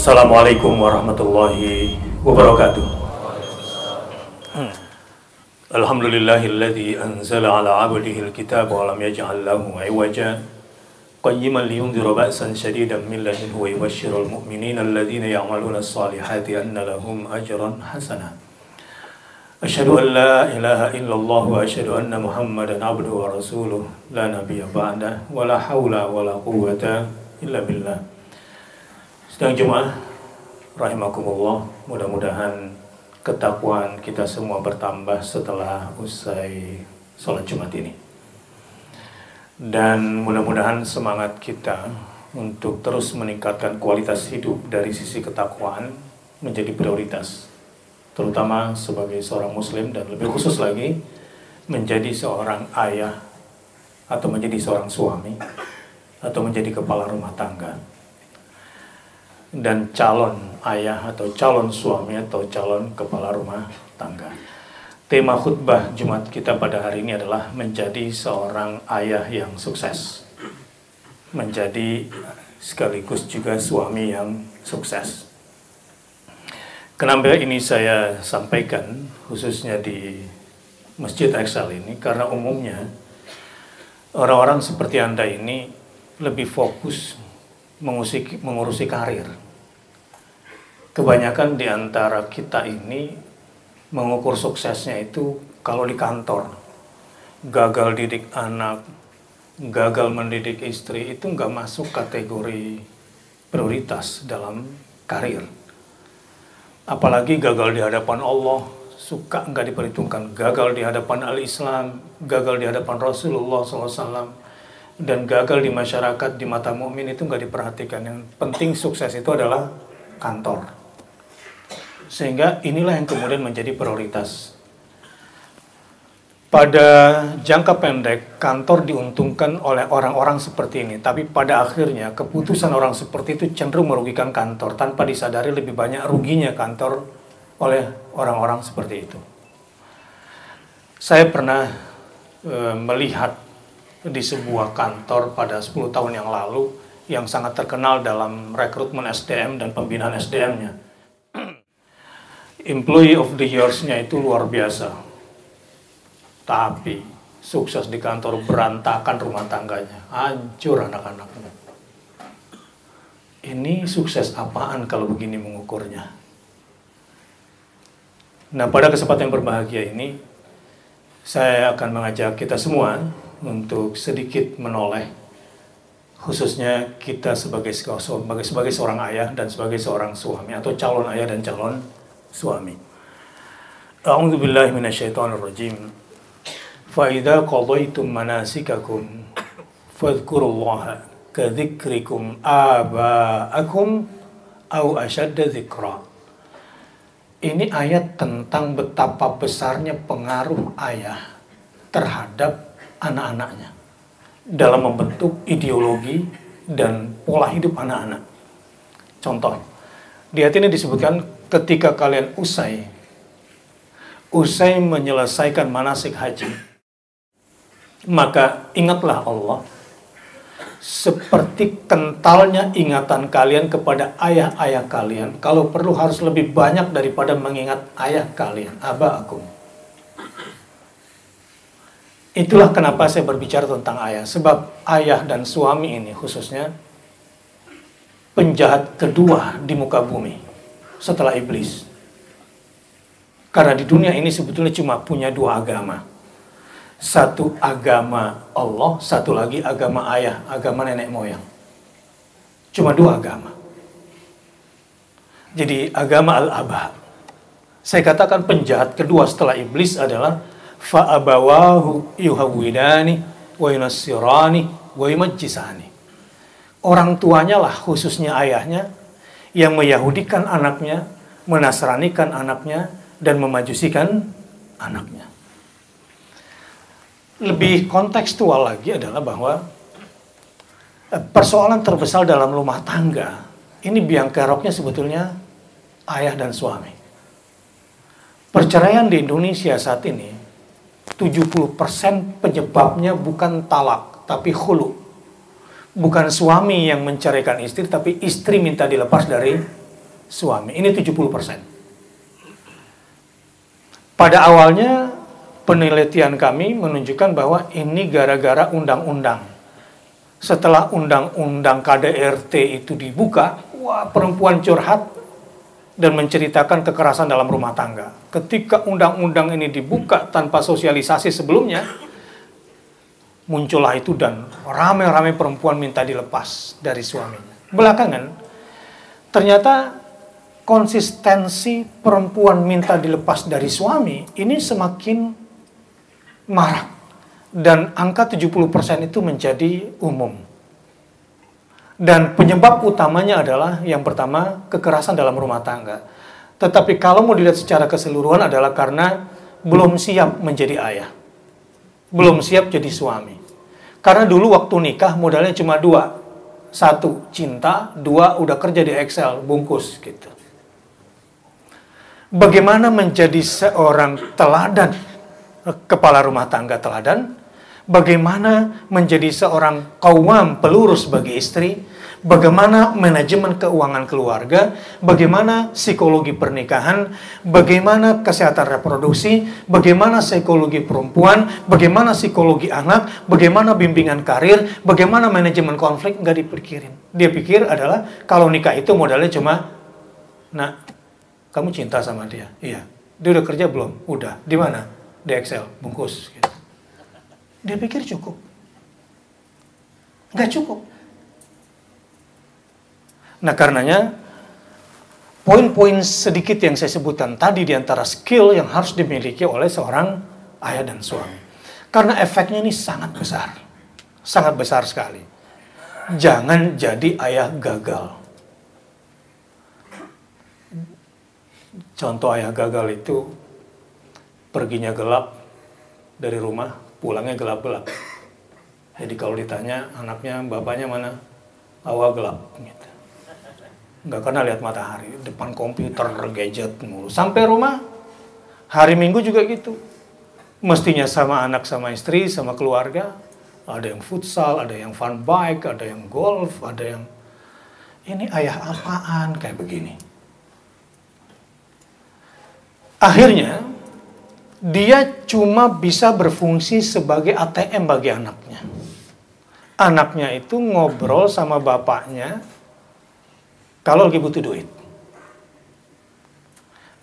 Assalamualaikum warahmatullahi wabarakatuh. Alhamdulillahilladzi anzala ala 'abdihi al-kitaba wa lam yaj'al lahu 'iwaja qayyiman liyunzira ba'san shadidan min ladunhu wa yubashshirul mu'minina alladhina ya'maluna as-salihati anna lahum ajran hasana. Asyhadu an la ilaha illallah wa asyhadu anna Muhammadan 'abduhu wa rasuluh la nabiyya ba'da wa. Sedang Jumat rahimakumullah, mudah-mudahan ketakwaan kita semua bertambah setelah usai sholat Jumat ini. Dan mudah-mudahan semangat kita untuk terus meningkatkan kualitas hidup dari sisi ketakwaan menjadi prioritas. Terutama sebagai seorang muslim dan lebih khusus lagi menjadi seorang ayah atau menjadi seorang suami atau menjadi kepala rumah tangga dan calon ayah atau calon suami atau calon kepala rumah tangga. Tema khutbah Jumat kita pada hari ini adalah menjadi seorang ayah yang sukses. Menjadi sekaligus juga suami yang sukses. Kenapa ini saya sampaikan khususnya di Masjid Excel ini karena umumnya orang-orang seperti Anda ini lebih fokus mengurusi, mengurusi karir. Kebanyakan di antara kita ini mengukur suksesnya itu kalau di kantor. Gagal didik anak, gagal mendidik istri itu nggak masuk kategori prioritas dalam karir. Apalagi gagal di hadapan Allah, suka nggak diperhitungkan. Gagal di hadapan al-Islam, gagal di hadapan Rasulullah SAW dan gagal di masyarakat di mata mukmin itu nggak diperhatikan. Yang penting sukses itu adalah kantor. Sehingga inilah yang kemudian menjadi prioritas. Pada jangka pendek, kantor diuntungkan oleh orang-orang seperti ini. Tapi pada akhirnya, keputusan orang seperti itu cenderung merugikan kantor. Tanpa disadari lebih banyak ruginya kantor oleh orang-orang seperti itu. Saya pernah e, melihat di sebuah kantor pada 10 tahun yang lalu yang sangat terkenal dalam rekrutmen SDM dan pembinaan SDM-nya. Employee of the Years-nya itu luar biasa. Tapi sukses di kantor berantakan rumah tangganya, hancur anak-anaknya. Ini sukses apaan kalau begini mengukurnya? Nah, pada kesempatan yang berbahagia ini, saya akan mengajak kita semua untuk sedikit menoleh khususnya kita sebagai sebagai sebagai seorang ayah dan sebagai seorang suami atau calon ayah dan calon suami. A'udzu billahi minasyaitonir rajim. Fa idza qadaytum manasikakum fadhkurullaha kadzikrikum aba'akum aw ashadda dzikra. Ini ayat tentang betapa besarnya pengaruh ayah terhadap anak-anaknya dalam membentuk ideologi dan pola hidup anak-anak. Contoh, di ayat ini disebutkan ketika kalian usai usai menyelesaikan manasik haji, maka ingatlah Allah seperti kentalnya ingatan kalian kepada ayah-ayah kalian. Kalau perlu harus lebih banyak daripada mengingat ayah kalian, aba aku. Itulah kenapa saya berbicara tentang ayah. Sebab ayah dan suami ini khususnya penjahat kedua di muka bumi setelah iblis. Karena di dunia ini sebetulnya cuma punya dua agama. Satu agama Allah, satu lagi agama ayah, agama nenek moyang. Cuma dua agama. Jadi agama al-abah. Saya katakan penjahat kedua setelah iblis adalah fa'abawahu yuhawwidani wa yunassirani wa yumajjisani. Orang tuanya lah khususnya ayahnya yang meyahudikan anaknya, menasranikan anaknya dan memajusikan anaknya. Lebih kontekstual lagi adalah bahwa eh, persoalan terbesar dalam rumah tangga ini biang keroknya sebetulnya ayah dan suami. Perceraian di Indonesia saat ini 70% penyebabnya bukan talak, tapi hulu. Bukan suami yang menceraikan istri, tapi istri minta dilepas dari suami. Ini 70%. Pada awalnya penelitian kami menunjukkan bahwa ini gara-gara undang-undang. Setelah undang-undang KDRT itu dibuka, wah perempuan curhat dan menceritakan kekerasan dalam rumah tangga. Ketika undang-undang ini dibuka tanpa sosialisasi sebelumnya, muncullah itu dan ramai-ramai perempuan minta dilepas dari suaminya. Belakangan, ternyata konsistensi perempuan minta dilepas dari suami ini semakin marak. Dan angka 70% itu menjadi umum. Dan penyebab utamanya adalah yang pertama kekerasan dalam rumah tangga. Tetapi kalau mau dilihat secara keseluruhan adalah karena belum siap menjadi ayah. Belum siap jadi suami. Karena dulu waktu nikah modalnya cuma dua. Satu, cinta. Dua, udah kerja di Excel, bungkus gitu. Bagaimana menjadi seorang teladan, kepala rumah tangga teladan, bagaimana menjadi seorang kawam pelurus bagi istri, bagaimana manajemen keuangan keluarga, bagaimana psikologi pernikahan, bagaimana kesehatan reproduksi, bagaimana psikologi perempuan, bagaimana psikologi anak, bagaimana bimbingan karir, bagaimana manajemen konflik, nggak dipikirin. Dia pikir adalah kalau nikah itu modalnya cuma, nah, kamu cinta sama dia, iya. Dia udah kerja belum? Udah. Di mana? Di Excel, bungkus. Gitu. Dia pikir cukup. Nggak cukup. Nah karenanya, poin-poin sedikit yang saya sebutkan tadi di antara skill yang harus dimiliki oleh seorang ayah dan suami. Karena efeknya ini sangat besar. Sangat besar sekali. Jangan jadi ayah gagal. Contoh ayah gagal itu perginya gelap dari rumah, pulangnya gelap-gelap. Jadi kalau ditanya anaknya, bapaknya mana? Awal gelap. Gitu. Nggak pernah lihat matahari, depan komputer, gadget mulu. Sampai rumah, hari minggu juga gitu. Mestinya sama anak, sama istri, sama keluarga. Ada yang futsal, ada yang fun bike, ada yang golf, ada yang... Ini ayah apaan kayak begini. Akhirnya, dia cuma bisa berfungsi sebagai ATM bagi anaknya. Anaknya itu ngobrol sama bapaknya kalau lagi butuh duit.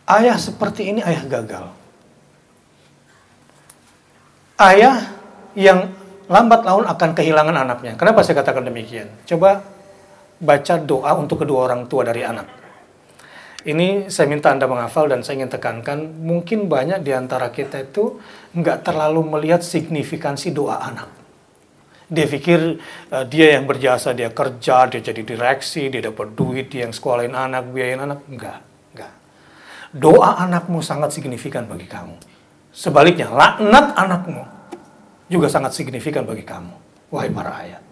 Ayah seperti ini ayah gagal. Ayah yang lambat laun akan kehilangan anaknya. Kenapa saya katakan demikian? Coba baca doa untuk kedua orang tua dari anak. Ini saya minta Anda menghafal dan saya ingin tekankan, mungkin banyak di antara kita itu nggak terlalu melihat signifikansi doa anak. Dia pikir uh, dia yang berjasa, dia kerja, dia jadi direksi, dia dapat duit, dia yang sekolahin anak, biayain anak. Enggak, enggak. Doa anakmu sangat signifikan bagi kamu. Sebaliknya, laknat anakmu juga sangat signifikan bagi kamu. Wahai para ayat.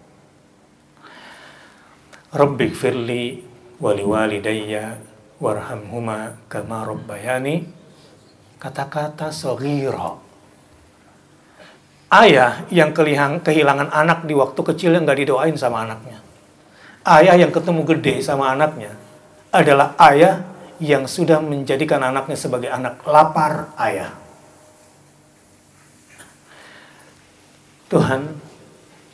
Rabbik firli wali walidayya warhamhuma kama rabbayani kata-kata soghira ayah yang kehilangan anak di waktu kecil yang nggak didoain sama anaknya. Ayah yang ketemu gede sama anaknya adalah ayah yang sudah menjadikan anaknya sebagai anak lapar ayah. Tuhan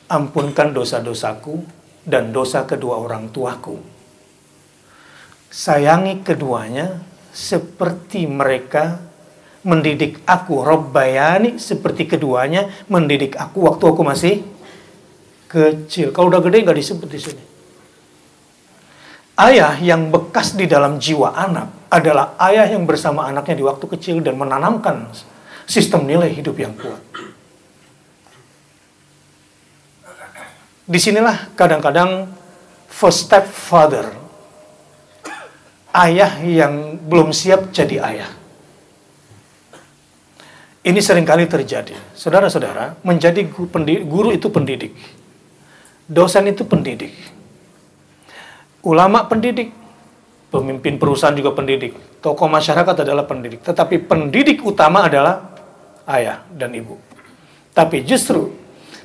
ampunkan dosa-dosaku dan dosa kedua orang tuaku sayangi keduanya seperti mereka mendidik aku Robbayani seperti keduanya mendidik aku waktu aku masih kecil. Kalau udah gede nggak disebut di sini. Ayah yang bekas di dalam jiwa anak adalah ayah yang bersama anaknya di waktu kecil dan menanamkan sistem nilai hidup yang kuat. Di sinilah kadang-kadang first step father ayah yang belum siap jadi ayah. Ini sering kali terjadi. Saudara-saudara, menjadi guru itu pendidik. Dosen itu pendidik. Ulama pendidik. Pemimpin perusahaan juga pendidik. Tokoh masyarakat adalah pendidik. Tetapi pendidik utama adalah ayah dan ibu. Tapi justru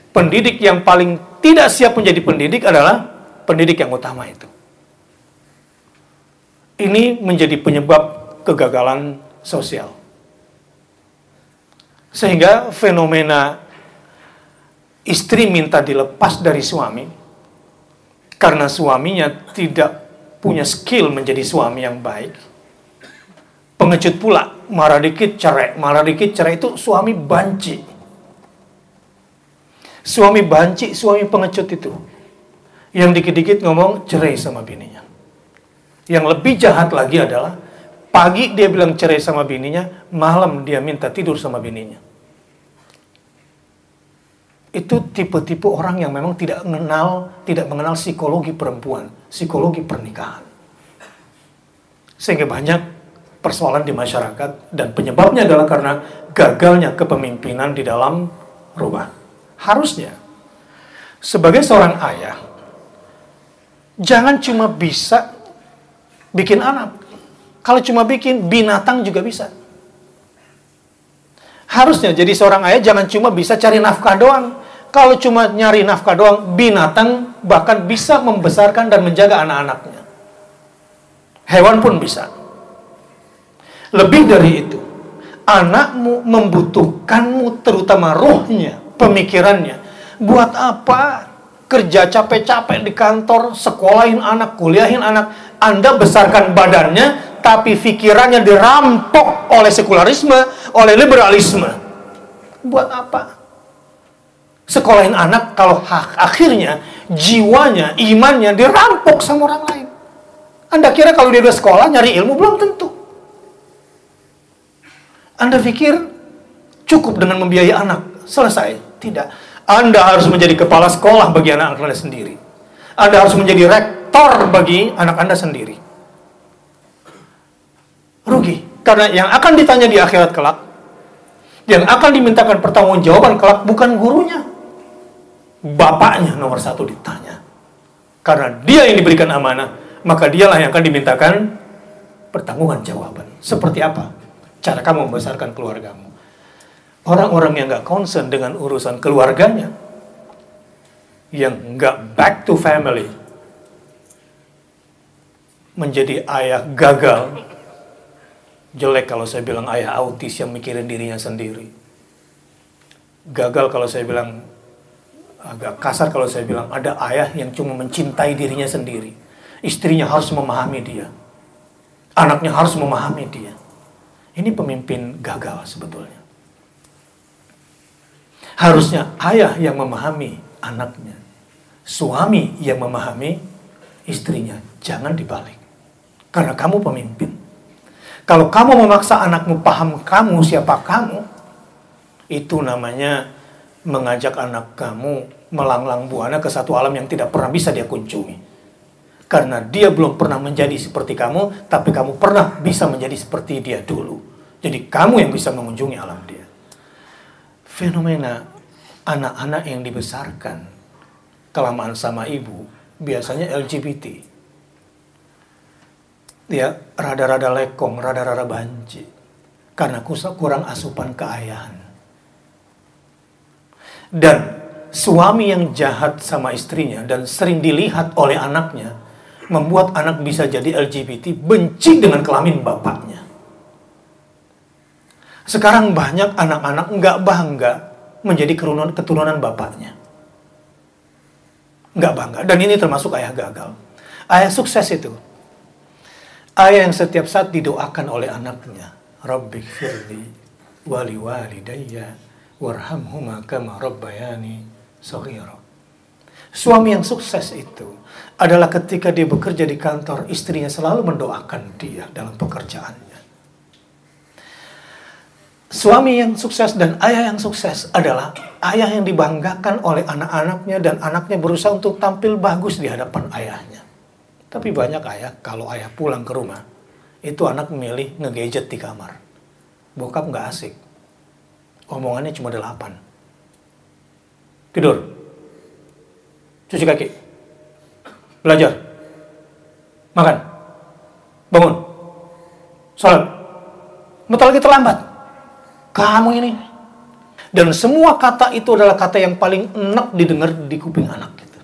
pendidik yang paling tidak siap menjadi pendidik adalah pendidik yang utama itu Ini menjadi penyebab kegagalan sosial. Sehingga fenomena istri minta dilepas dari suami karena suaminya tidak punya skill menjadi suami yang baik. Pengecut pula, marah dikit cerai, marah dikit cerai itu suami banci. Suami banci, suami pengecut itu. Yang dikit-dikit ngomong cerai sama bininya. Yang lebih jahat lagi adalah pagi dia bilang cerai sama bininya, malam dia minta tidur sama bininya itu tipe-tipe orang yang memang tidak mengenal tidak mengenal psikologi perempuan, psikologi pernikahan. Sehingga banyak persoalan di masyarakat dan penyebabnya adalah karena gagalnya kepemimpinan di dalam rumah. Harusnya sebagai seorang ayah jangan cuma bisa bikin anak. Kalau cuma bikin binatang juga bisa. Harusnya jadi seorang ayah jangan cuma bisa cari nafkah doang, kalau cuma nyari nafkah doang, binatang bahkan bisa membesarkan dan menjaga anak-anaknya. Hewan pun bisa. Lebih dari itu, anakmu membutuhkanmu terutama rohnya, pemikirannya. Buat apa kerja capek-capek di kantor, sekolahin anak, kuliahin anak, Anda besarkan badannya, tapi pikirannya dirampok oleh sekularisme, oleh liberalisme. Buat apa? sekolahin anak kalau akhirnya jiwanya, imannya dirampok sama orang lain. Anda kira kalau dia udah sekolah nyari ilmu belum tentu. Anda pikir cukup dengan membiayai anak selesai? Tidak. Anda harus menjadi kepala sekolah bagi anak Anda sendiri. Anda harus menjadi rektor bagi anak Anda sendiri. Rugi. Karena yang akan ditanya di akhirat kelak, yang akan dimintakan pertanggungjawaban kelak bukan gurunya, bapaknya nomor satu ditanya. Karena dia yang diberikan amanah, maka dialah yang akan dimintakan pertanggungan jawaban. Seperti apa? Cara kamu membesarkan keluargamu. Orang-orang yang nggak concern dengan urusan keluarganya, yang nggak back to family, menjadi ayah gagal, jelek kalau saya bilang ayah autis yang mikirin dirinya sendiri. Gagal kalau saya bilang agak kasar kalau saya bilang ada ayah yang cuma mencintai dirinya sendiri. Istrinya harus memahami dia. Anaknya harus memahami dia. Ini pemimpin gagal sebetulnya. Harusnya ayah yang memahami anaknya. Suami yang memahami istrinya. Jangan dibalik. Karena kamu pemimpin. Kalau kamu memaksa anakmu paham kamu siapa kamu, itu namanya mengajak anak kamu melanglang buana ke satu alam yang tidak pernah bisa dia kunjungi. Karena dia belum pernah menjadi seperti kamu, tapi kamu pernah bisa menjadi seperti dia dulu. Jadi kamu yang bisa mengunjungi alam dia. Fenomena anak-anak yang dibesarkan kelamaan sama ibu, biasanya LGBT. Dia rada-rada lekong, rada-rada banci. Karena kurang asupan keayahan dan suami yang jahat sama istrinya dan sering dilihat oleh anaknya membuat anak bisa jadi LGBT benci dengan kelamin bapaknya. Sekarang banyak anak-anak nggak bangga menjadi keturunan, keturunan bapaknya. Nggak bangga. Dan ini termasuk ayah gagal. Ayah sukses itu. Ayah yang setiap saat didoakan oleh anaknya. Rabbi firli wali walidayya warhamhuma kama rabbayani saghira. Suami yang sukses itu adalah ketika dia bekerja di kantor, istrinya selalu mendoakan dia dalam pekerjaannya. Suami yang sukses dan ayah yang sukses adalah ayah yang dibanggakan oleh anak-anaknya dan anaknya berusaha untuk tampil bagus di hadapan ayahnya. Tapi banyak ayah, kalau ayah pulang ke rumah, itu anak memilih ngegadget di kamar. Bokap nggak asik omongannya cuma delapan. Tidur. Cuci kaki. Belajar. Makan. Bangun. Salat. Bentar lagi terlambat. Kamu ini. Dan semua kata itu adalah kata yang paling enak didengar di kuping anak. Gitu.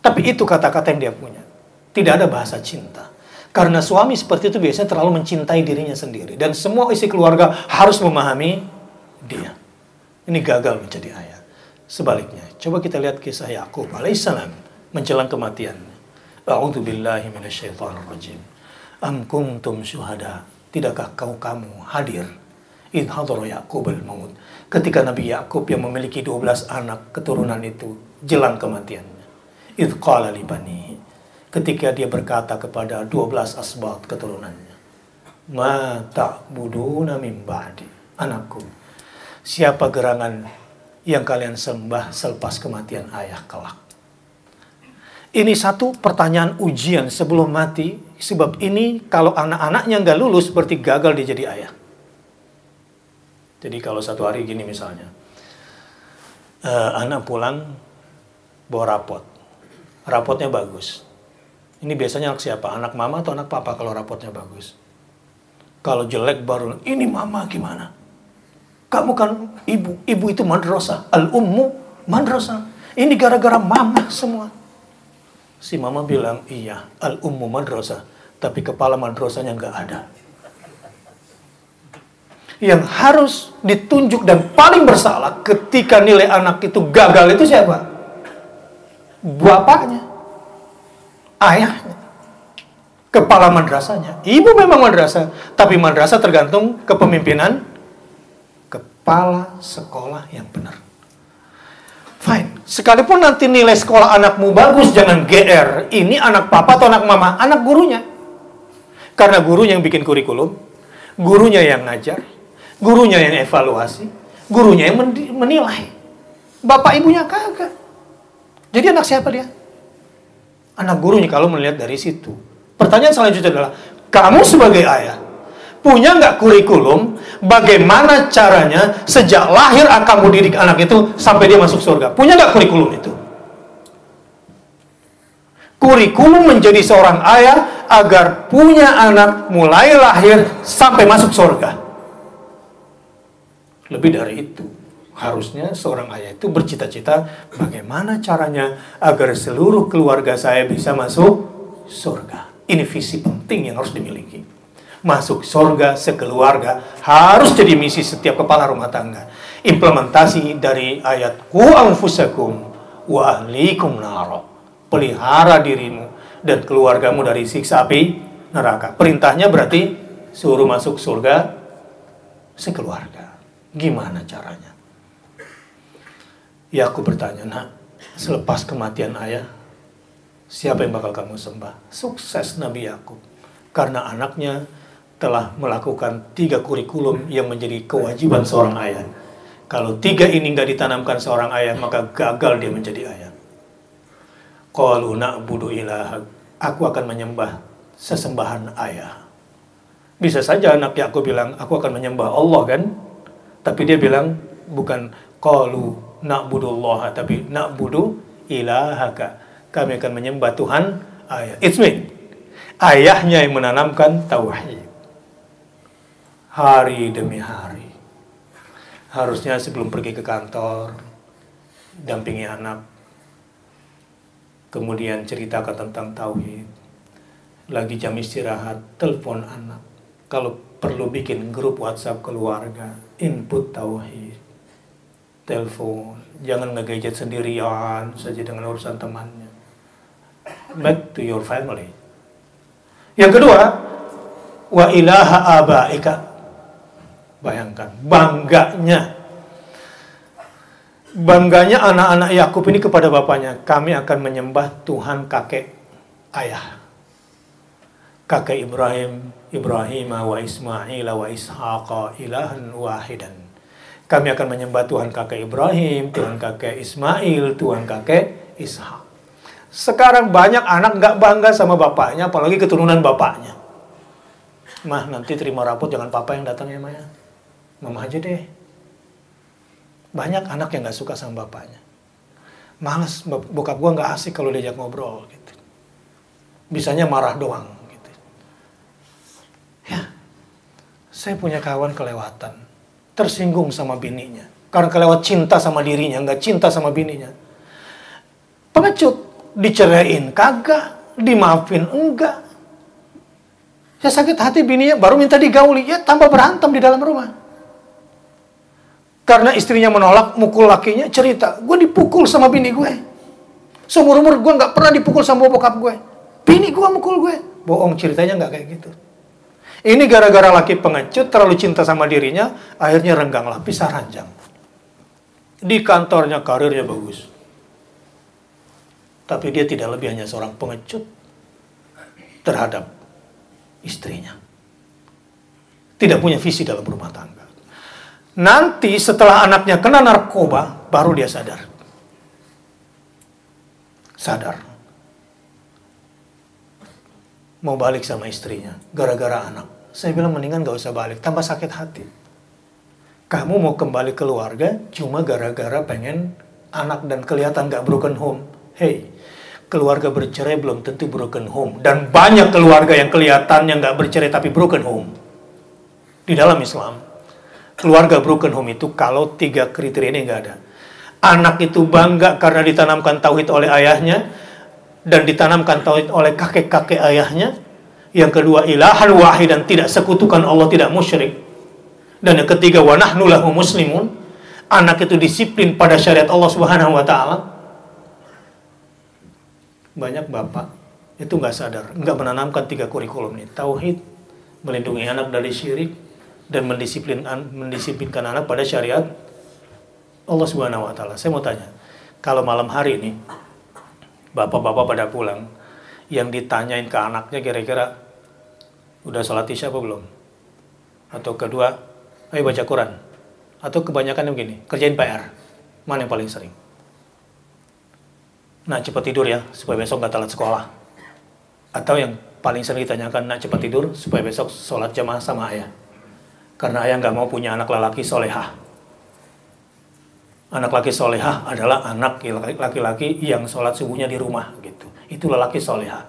Tapi itu kata-kata yang dia punya. Tidak ada bahasa cinta. Karena suami seperti itu biasanya terlalu mencintai dirinya sendiri. Dan semua isi keluarga harus memahami dia. Ini gagal menjadi ayah. Sebaliknya, coba kita lihat kisah Yakub alaihissalam menjelang kematian. A'udzu billahi minasyaitonir rajim. Am kuntum syuhada? Tidakkah kau kamu hadir? In hadara Yakub al-maut. Ketika Nabi Yakub yang memiliki 12 anak keturunan itu jelang kematiannya. Idh qala li ketika dia berkata kepada 12 asbat keturunannya, "Ma ta'buduna min ba'di?" Anakku, siapa gerangan yang kalian sembah selepas kematian ayah kelak? Ini satu pertanyaan ujian sebelum mati, sebab ini kalau anak-anaknya nggak lulus berarti gagal dia jadi ayah. Jadi kalau satu hari gini misalnya, uh, anak pulang bawa rapot, rapotnya bagus, ini biasanya anak siapa? Anak mama atau anak papa kalau rapotnya bagus? Kalau jelek baru, ini mama gimana? Kamu kan ibu, ibu itu madrasah. Al-ummu madrasah. Ini gara-gara mama semua. Si mama bilang, iya, al-ummu madrasah. Tapi kepala madrasahnya nggak ada. Yang harus ditunjuk dan paling bersalah ketika nilai anak itu gagal itu siapa? Bapaknya ayahnya. Kepala madrasahnya. Ibu memang madrasah, tapi madrasah tergantung kepemimpinan kepala sekolah yang benar. Fine. Sekalipun nanti nilai sekolah anakmu bagus, jangan GR. Ini anak papa atau anak mama? Anak gurunya. Karena gurunya yang bikin kurikulum, gurunya yang ngajar, gurunya yang evaluasi, gurunya yang menilai. Bapak ibunya kagak. Jadi anak siapa dia? Anak gurunya kalau melihat dari situ. Pertanyaan selanjutnya adalah, kamu sebagai ayah, punya nggak kurikulum bagaimana caranya sejak lahir akan mendidik anak itu sampai dia masuk surga? Punya nggak kurikulum itu? Kurikulum menjadi seorang ayah agar punya anak mulai lahir sampai masuk surga. Lebih dari itu. Harusnya seorang ayah itu bercita-cita bagaimana caranya agar seluruh keluarga saya bisa masuk surga. Ini visi penting yang harus dimiliki. Masuk surga sekeluarga harus jadi misi setiap kepala rumah tangga. Implementasi dari ayat ku anfusakum wa ahlikum naro. Pelihara dirimu dan keluargamu dari siksa api neraka. Perintahnya berarti suruh masuk surga sekeluarga. Gimana caranya? Ya aku bertanya, nak, selepas kematian ayah, siapa yang bakal kamu sembah? Sukses Nabi Yakub. Karena anaknya telah melakukan tiga kurikulum yang menjadi kewajiban seorang ayah. Kalau tiga ini nggak ditanamkan seorang ayah, maka gagal dia menjadi ayah. Qalu na'budu ilaha. Aku akan menyembah sesembahan ayah. Bisa saja anak Yakub bilang, aku akan menyembah Allah kan? Tapi dia bilang, bukan qalu na'budullah tapi na'budu ilahaka. Kami akan menyembah Tuhan ayah. It's me. Ayahnya yang menanamkan tauhid. Hari demi hari. Harusnya sebelum pergi ke kantor, dampingi anak. Kemudian ceritakan tentang tauhid. Lagi jam istirahat, telepon anak. Kalau perlu bikin grup WhatsApp keluarga, input tauhid telepon, jangan ngegadget sendirian saja dengan urusan temannya. Back to your family. Yang kedua, wa ilaha abaika. Bayangkan, bangganya. Bangganya anak-anak Yakub ini kepada bapaknya, kami akan menyembah Tuhan kakek ayah. Kakek Ibrahim, Ibrahim wa Ismail wa Ishaqa ilahan wahidan kami akan menyembah Tuhan kakek Ibrahim, Tuhan kakek Ismail, Tuhan kakek Ishak. Sekarang banyak anak nggak bangga sama bapaknya, apalagi keturunan bapaknya. Mah nanti terima rapot jangan papa yang datang ya Maya. Mama aja deh. Banyak anak yang nggak suka sama bapaknya. Males, bokap gua nggak asik kalau diajak ngobrol gitu. Bisanya marah doang gitu. Ya, saya punya kawan kelewatan tersinggung sama bininya. Karena kelewat cinta sama dirinya, nggak cinta sama bininya. Pengecut, diceraiin kagak, dimaafin enggak. Ya sakit hati bininya baru minta digauli, ya tambah berantem di dalam rumah. Karena istrinya menolak, mukul lakinya, cerita, gue dipukul sama bini gue. Seumur umur gue nggak pernah dipukul sama bokap gue. Bini gue mukul gue. Bohong ceritanya nggak kayak gitu. Ini gara-gara laki pengecut terlalu cinta sama dirinya, akhirnya rengganglah pisah ranjang. Di kantornya karirnya bagus. Tapi dia tidak lebih hanya seorang pengecut terhadap istrinya. Tidak punya visi dalam rumah tangga. Nanti setelah anaknya kena narkoba, baru dia sadar. Sadar. Mau balik sama istrinya, gara-gara anak. Saya bilang mendingan gak usah balik, tambah sakit hati. Kamu mau kembali keluarga cuma gara-gara pengen anak dan kelihatan gak broken home. Hey, keluarga bercerai belum tentu broken home. Dan banyak keluarga yang kelihatannya nggak bercerai tapi broken home. Di dalam Islam, keluarga broken home itu kalau tiga kriteria ini nggak ada. Anak itu bangga karena ditanamkan tauhid oleh ayahnya dan ditanamkan tauhid oleh kakek-kakek ayahnya. Yang kedua ilahan wahid dan tidak sekutukan Allah tidak musyrik. Dan yang ketiga wa nahnu lahu muslimun. Anak itu disiplin pada syariat Allah Subhanahu wa taala banyak bapak itu nggak sadar, nggak menanamkan tiga kurikulum ini. Tauhid, melindungi anak dari syirik, dan mendisiplin, mendisiplinkan anak pada syariat Allah Subhanahu wa taala. Saya mau tanya, kalau malam hari ini bapak-bapak pada pulang yang ditanyain ke anaknya kira-kira udah sholat isya apa belum? Atau kedua, ayo baca Quran. Atau kebanyakan yang begini, kerjain PR. Mana yang paling sering? nak cepat tidur ya supaya besok nggak telat sekolah atau yang paling sering ditanyakan nak cepat tidur supaya besok sholat jamaah sama ayah karena ayah nggak mau punya anak laki solehah anak laki solehah adalah anak laki-laki yang sholat subuhnya di rumah gitu itu lelaki solehah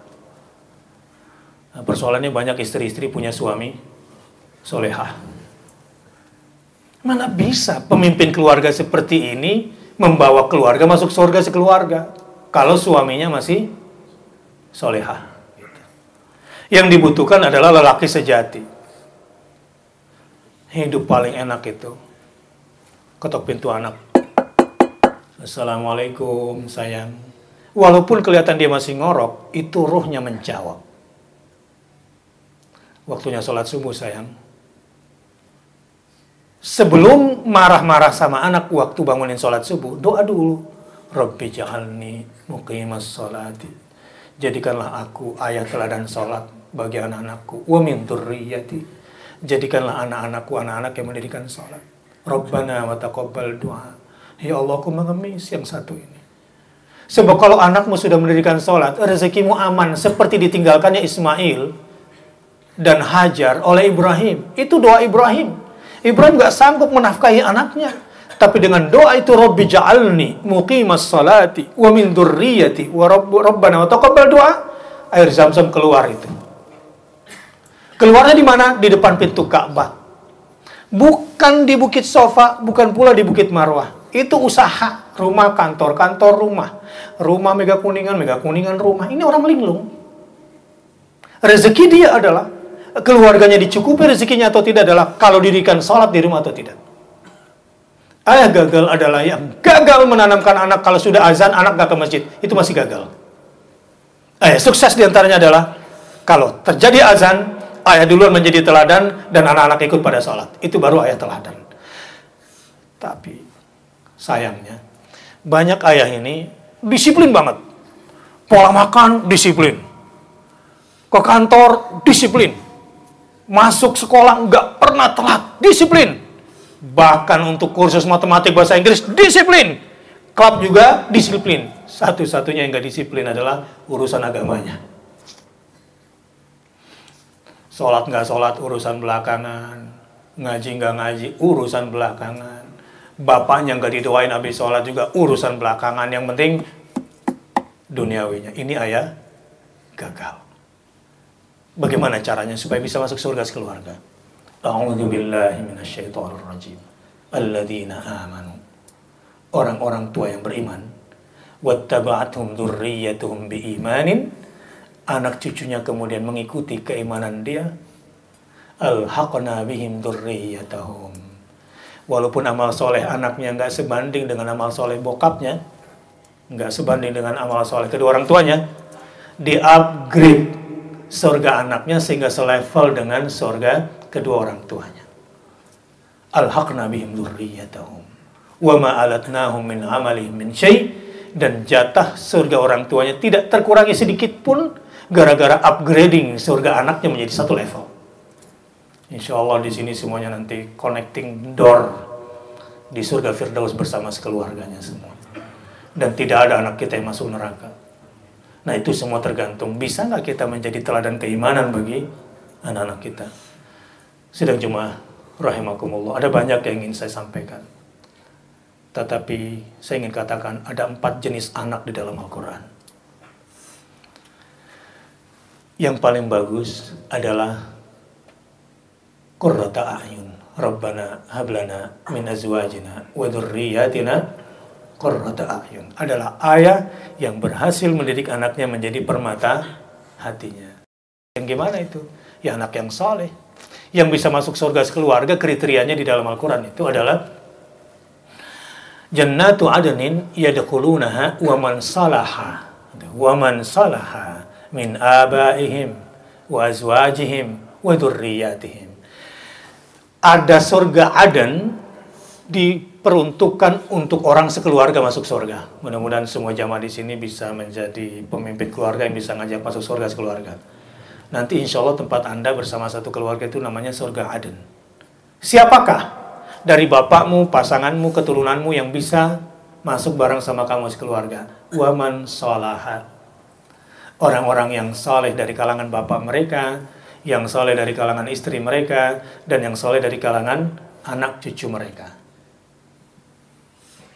nah, persoalannya banyak istri-istri punya suami solehah mana bisa pemimpin keluarga seperti ini membawa keluarga masuk surga sekeluarga kalau suaminya masih solehah. Gitu. Yang dibutuhkan adalah lelaki sejati. Hidup paling enak itu. Ketok pintu anak. Assalamualaikum sayang. Walaupun kelihatan dia masih ngorok, itu ruhnya menjawab. Waktunya sholat subuh sayang. Sebelum marah-marah sama anak waktu bangunin sholat subuh, doa dulu Rabbi ja'alni muqimas salati. Jadikanlah aku ayat teladan salat bagi anak-anakku. Wa min. Jadikanlah anak-anakku anak-anak yang mendirikan salat. Rabbana wa taqabbal du'a. Ya Allah, aku mengemis yang satu ini. Sebab kalau anakmu sudah mendirikan sholat, rezekimu aman seperti ditinggalkannya Ismail dan Hajar oleh Ibrahim. Itu doa Ibrahim. Ibrahim gak sanggup menafkahi anaknya. Tapi dengan doa itu Rabbi ja'alni muqimas salati wa min dzurriyyati wa rabbana wa taqabbal doa air zam-zam keluar itu. Keluarnya di mana? Di depan pintu Ka'bah. Bukan di Bukit Sofa, bukan pula di Bukit Marwah. Itu usaha, rumah kantor, kantor rumah. Rumah mega kuningan, mega kuningan rumah. Ini orang linglung. Rezeki dia adalah keluarganya dicukupi rezekinya atau tidak adalah kalau dirikan sholat di rumah atau tidak. Ayah gagal adalah yang gagal menanamkan anak kalau sudah azan anak gak ke masjid. Itu masih gagal. Ayah sukses di antaranya adalah kalau terjadi azan, ayah duluan menjadi teladan dan anak-anak ikut pada sholat. Itu baru ayah teladan. Tapi sayangnya banyak ayah ini disiplin banget. Pola makan disiplin. Ke kantor disiplin. Masuk sekolah nggak pernah telat. Disiplin Bahkan untuk kursus matematik bahasa Inggris disiplin. Klub juga disiplin. Satu-satunya yang gak disiplin adalah urusan agamanya. Sholat nggak sholat urusan belakangan. Ngaji nggak ngaji urusan belakangan. Bapaknya nggak didoain habis sholat juga urusan belakangan. Yang penting duniawinya. Ini ayah gagal. Bagaimana caranya supaya bisa masuk surga sekeluarga? Amanu. Orang-orang tua yang beriman. Wattaba'athum dzurriyyatuhum biimanin anak cucunya kemudian mengikuti keimanan dia, alhaqna bihim dzurriyyatahum. Walaupun amal soleh anaknya nggak sebanding dengan amal soleh bokapnya, nggak sebanding dengan amal soleh kedua orang tuanya, di upgrade surga anaknya sehingga selevel dengan surga kedua orang tuanya. Alhaqna bihim dzurriyyatahum wa ma alatnahum min amalihim min syai' dan jatah surga orang tuanya tidak terkurangi sedikit pun gara-gara upgrading surga anaknya menjadi satu level. Insya Allah di sini semuanya nanti connecting door di surga Firdaus bersama sekeluarganya semua. Dan tidak ada anak kita yang masuk neraka. Nah itu semua tergantung bisa nggak kita menjadi teladan keimanan bagi anak-anak kita. Sedang cuma rahimakumullah ada banyak yang ingin saya sampaikan. Tetapi saya ingin katakan ada empat jenis anak di dalam Al-Quran yang paling bagus adalah qurrata a'yun. Rabbana hablana min azwajina wa dzurriyyatina qurrata a'yun. Adalah ayah yang berhasil mendidik anaknya menjadi permata hatinya. Yang gimana itu? Ya anak yang soleh. Yang bisa masuk surga sekeluarga kriterianya di dalam Al-Quran itu adalah Jannatu adnin yadkhulunaha wa man salaha. Wa man salaha min abaihim wa azwajihim wa dzurriyyatihim. Ada surga Aden diperuntukkan untuk orang sekeluarga masuk surga. Mudah-mudahan semua jamaah di sini bisa menjadi pemimpin keluarga yang bisa ngajak masuk surga sekeluarga. Nanti insya Allah tempat Anda bersama satu keluarga itu namanya surga Aden. Siapakah dari bapakmu, pasanganmu, keturunanmu yang bisa masuk bareng sama kamu sekeluarga? Waman sholahat orang-orang yang soleh dari kalangan bapak mereka, yang soleh dari kalangan istri mereka, dan yang soleh dari kalangan anak cucu mereka.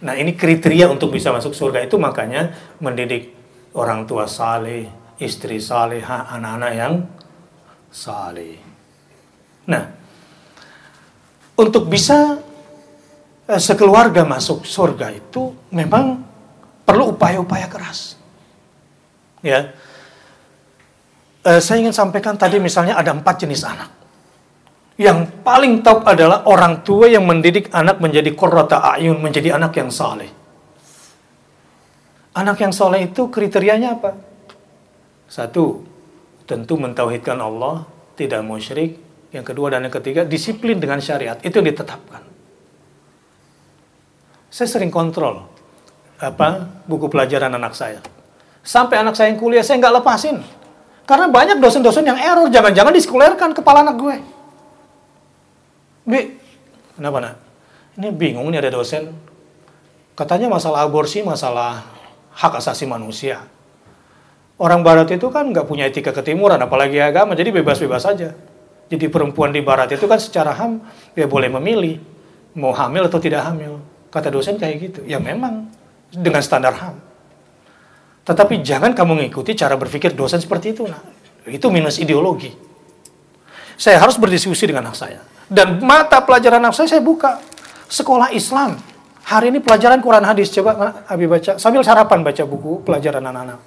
Nah ini kriteria untuk bisa masuk surga itu makanya mendidik orang tua saleh, istri salehah, anak-anak yang saleh. Nah, untuk bisa eh, sekeluarga masuk surga itu memang perlu upaya-upaya keras. Ya, uh, saya ingin sampaikan tadi misalnya ada empat jenis anak. Yang paling top adalah orang tua yang mendidik anak menjadi korota ayun, menjadi anak yang saleh. Anak yang saleh itu kriterianya apa? Satu, tentu mentauhidkan Allah, tidak musyrik. Yang kedua dan yang ketiga, disiplin dengan syariat. Itu yang ditetapkan. Saya sering kontrol apa buku pelajaran anak saya. Sampai anak saya yang kuliah, saya nggak lepasin. Karena banyak dosen-dosen yang error, jangan-jangan disekulerkan kepala anak gue. Bi, kenapa nak? Ini bingung nih ada dosen. Katanya masalah aborsi, masalah hak asasi manusia. Orang barat itu kan nggak punya etika ketimuran, apalagi agama, jadi bebas-bebas saja. Jadi perempuan di barat itu kan secara ham, dia boleh memilih mau hamil atau tidak hamil. Kata dosen kayak gitu. Ya memang dengan standar ham. Tetapi jangan kamu mengikuti cara berpikir dosen seperti itu. Nah, itu minus ideologi. Saya harus berdiskusi dengan anak saya. Dan mata pelajaran anak saya, saya buka. Sekolah Islam. Hari ini pelajaran Quran hadis. Coba Abi baca. Sambil sarapan baca buku pelajaran anak-anak.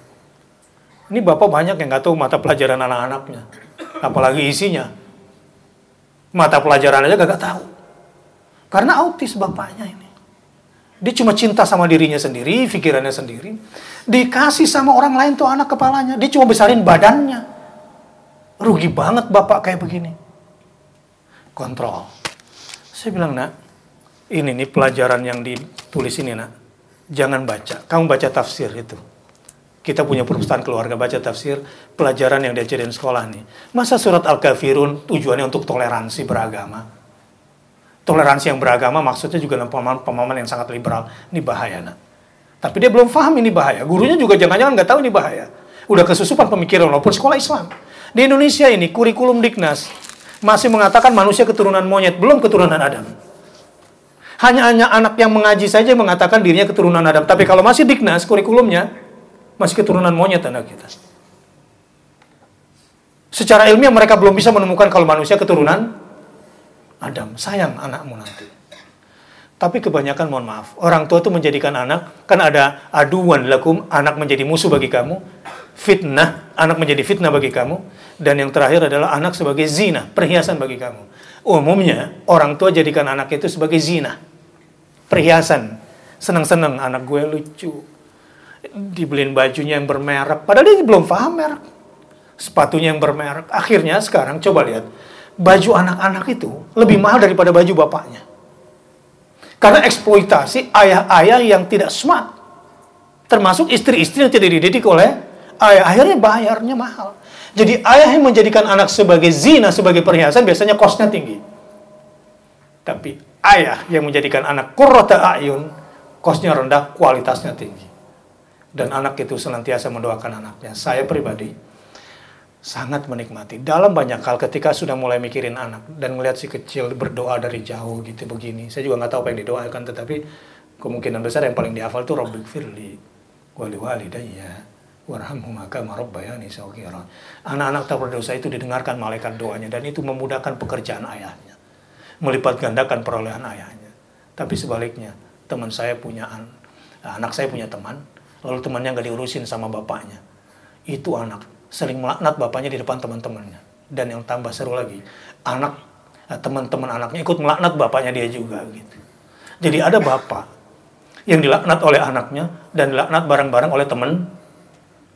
Ini bapak banyak yang nggak tahu mata pelajaran anak-anaknya. Apalagi isinya. Mata pelajaran aja gak tahu. Karena autis bapaknya ini. Dia cuma cinta sama dirinya sendiri, pikirannya sendiri. Dikasih sama orang lain tuh anak kepalanya. Dia cuma besarin badannya. Rugi banget bapak kayak begini. Kontrol. Saya bilang, nak, ini nih pelajaran yang ditulis ini, nak. Jangan baca. Kamu baca tafsir itu. Kita punya perpustakaan keluarga baca tafsir pelajaran yang diajarin sekolah nih. Masa surat Al-Kafirun tujuannya untuk toleransi beragama? Toleransi yang beragama maksudnya juga dalam pemahaman-pemahaman yang sangat liberal. Ini bahaya, nak. Tapi dia belum paham ini bahaya. Gurunya juga jangan-jangan nggak tahu ini bahaya. Udah kesusupan pemikiran walaupun sekolah Islam. Di Indonesia ini kurikulum Diknas masih mengatakan manusia keturunan monyet, belum keturunan Adam. Hanya hanya anak yang mengaji saja mengatakan dirinya keturunan Adam. Tapi kalau masih Diknas kurikulumnya masih keturunan monyet anak kita. Secara ilmiah mereka belum bisa menemukan kalau manusia keturunan Adam, sayang anakmu nanti. Tapi kebanyakan mohon maaf, orang tua itu menjadikan anak, kan ada aduan lakum, anak menjadi musuh bagi kamu. Fitnah anak menjadi fitnah bagi kamu, dan yang terakhir adalah anak sebagai zina, perhiasan bagi kamu. Umumnya orang tua jadikan anak itu sebagai zina, perhiasan. Senang-senang anak gue lucu, dibeliin bajunya yang bermerek, padahal dia belum paham merek. Sepatunya yang bermerek. Akhirnya sekarang coba lihat, baju anak-anak itu lebih mahal daripada baju bapaknya. Karena eksploitasi ayah-ayah yang tidak smart. Termasuk istri-istri yang tidak dididik oleh ayah. Akhirnya bayarnya mahal. Jadi ayah yang menjadikan anak sebagai zina, sebagai perhiasan biasanya kosnya tinggi. Tapi ayah yang menjadikan anak kurrota ayun, kosnya rendah, kualitasnya tinggi. Dan anak itu senantiasa mendoakan anaknya. Saya pribadi, sangat menikmati. Dalam banyak hal ketika sudah mulai mikirin anak dan melihat si kecil berdoa dari jauh gitu begini saya juga nggak tahu apa yang didoakan tetapi kemungkinan besar yang paling dihafal tuh Robbik Firli wali walidayya warhamhuma kama rabbayani saghira. Anak-anak tak berdosa itu didengarkan malaikat doanya dan itu memudahkan pekerjaan ayahnya melipat gandakan perolehan ayahnya. Tapi sebaliknya teman saya punya an anak saya punya teman lalu temannya nggak diurusin sama bapaknya. Itu anak sering melaknat bapaknya di depan teman-temannya. Dan yang tambah seru lagi, anak eh, teman-teman anaknya ikut melaknat bapaknya dia juga gitu. Jadi ada bapak yang dilaknat oleh anaknya dan dilaknat bareng-bareng oleh teman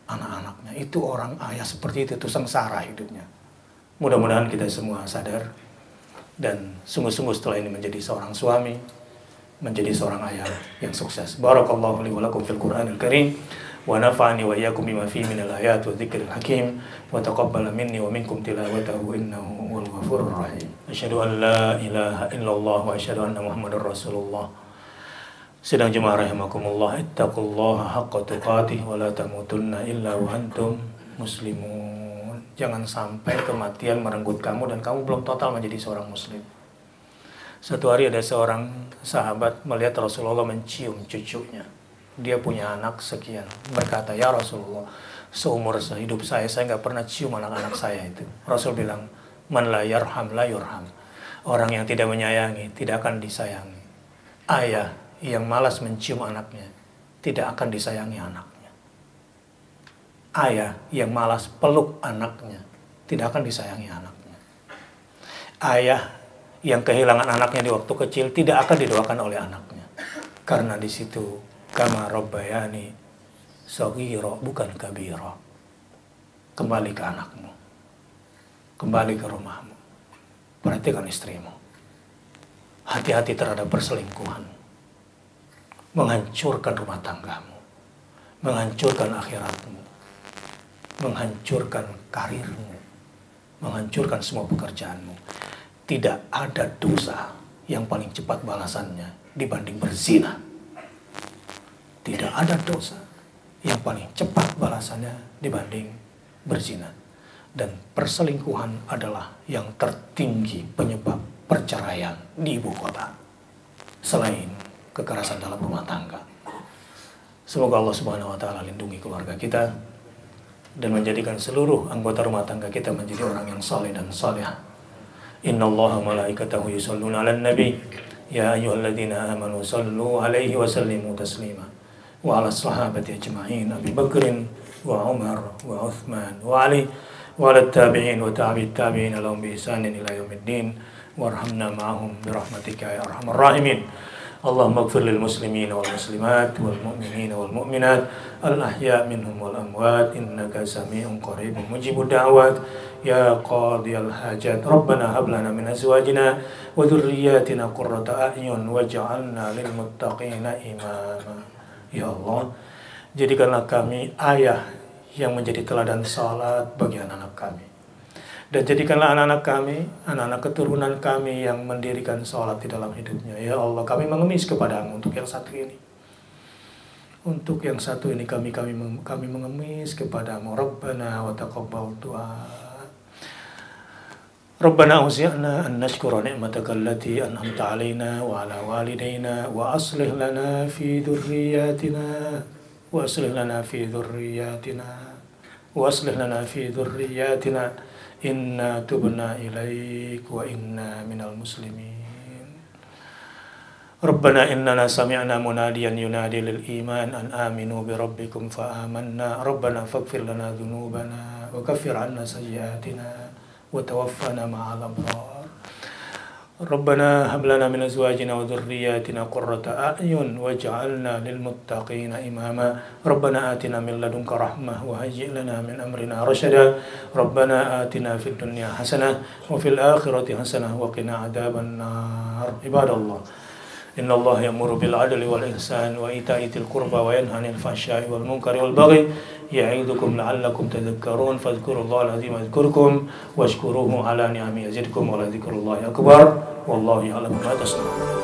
anak-anaknya. Itu orang ayah seperti itu, itu sengsara hidupnya. Mudah-mudahan kita semua sadar dan sungguh-sungguh setelah ini menjadi seorang suami, menjadi seorang ayah yang sukses. Barakallahu li wa lakum fil Qur'anil Karim. ونفعني وإياكم بما فيه من الآيات والذكر الحكيم وتقبل مني ومنكم تلاوته إنه هو الغفور الرحيم أشهد أن لا إله إلا الله وأشهد أن محمد رسول الله Sedang jemaah rahimakumullah Ittaqullaha haqqa tuqatih Wa la tamutunna illa wa antum muslimun Jangan sampai kematian merenggut kamu Dan kamu belum total menjadi seorang muslim Satu hari ada seorang sahabat Melihat Rasulullah mencium cucunya dia punya anak sekian. Berkata, ya Rasulullah, seumur sehidup saya, saya nggak pernah cium anak-anak saya itu. Rasul bilang, man la yarham la yurham. Orang yang tidak menyayangi, tidak akan disayangi. Ayah yang malas mencium anaknya, tidak akan disayangi anaknya. Ayah yang malas peluk anaknya, tidak akan disayangi anaknya. Ayah yang kehilangan anaknya di waktu kecil, tidak akan didoakan oleh anaknya. Karena di situ kama rabbayani saghira bukan kabira. Kembali ke anakmu. Kembali ke rumahmu. Perhatikan istrimu. Hati-hati terhadap perselingkuhan. Menghancurkan rumah tanggamu. Menghancurkan akhiratmu. Menghancurkan karirmu. Menghancurkan semua pekerjaanmu. Tidak ada dosa yang paling cepat balasannya dibanding berzina tidak ada dosa yang paling cepat balasannya dibanding berzina. Dan perselingkuhan adalah yang tertinggi penyebab perceraian di ibu kota. Selain kekerasan dalam rumah tangga. Semoga Allah Subhanahu wa taala lindungi keluarga kita dan menjadikan seluruh anggota rumah tangga kita menjadi orang yang saleh dan salihah. Inna Allah malaikatahu yusalluna 'alan nabi ya ayyuhalladzina amanu sallu 'alaihi wa sallimu taslima. وعلى الصحابة أجمعين أبي بكر وعمر وعثمان وعلي وعلى التابعين وتابع التابعين لهم بإحسان إلى يوم الدين. وارحمنا معهم برحمتك يا أرحم الراحمين. اللهم اغفر للمسلمين والمسلمات والمؤمنين والمؤمنات الأحياء منهم والأموات إنك سميع قريب مجيب الدعوات. يا قاضي الحاجات ربنا هب لنا من أزواجنا وذرياتنا قرة أعين واجعلنا للمتقين إماما. Ya Allah, jadikanlah kami ayah yang menjadi teladan salat bagi anak-anak kami. Dan jadikanlah anak-anak kami, anak-anak keturunan kami yang mendirikan salat di dalam hidupnya. Ya Allah, kami mengemis kepadamu untuk yang satu ini. Untuk yang satu ini kami kami kami mengemis kepadamu. Rabbana wa taqabbal du'a. ربنا أوزعنا أن نشكر نعمتك التي أنعمت علينا وعلى والدينا وأصلح لنا في ذرياتنا وأصلح لنا في ذرياتنا وأصلح لنا في ذرياتنا. إنا تبنا إليك وإنا من المسلمين. ربنا إننا سمعنا مناديا ينادي للإيمان أن آمنوا بربكم فآمنا. ربنا فاغفر لنا ذنوبنا وكفر عنا سيئاتنا. وتوفنا مع الأبرار ربنا هب لنا من أزواجنا وذرياتنا قرة أعين واجعلنا للمتقين إماما. ربنا آتنا من لدنك رحمة وهيئ لنا من أمرنا رشدا. ربنا آتنا في الدنيا حسنة وفي الآخرة حسنة وقنا عذاب النار. عباد الله إن الله يأمر بالعدل والإحسان وإيتاء ذي القربى وينهى عن الفحشاء والمنكر والبغي يعظكم لعلكم تذكرون فاذكروا الله العظيم يذكركم واشكروه على نعمه يزدكم ولذكر الله أكبر والله يعلم ما تصنعون.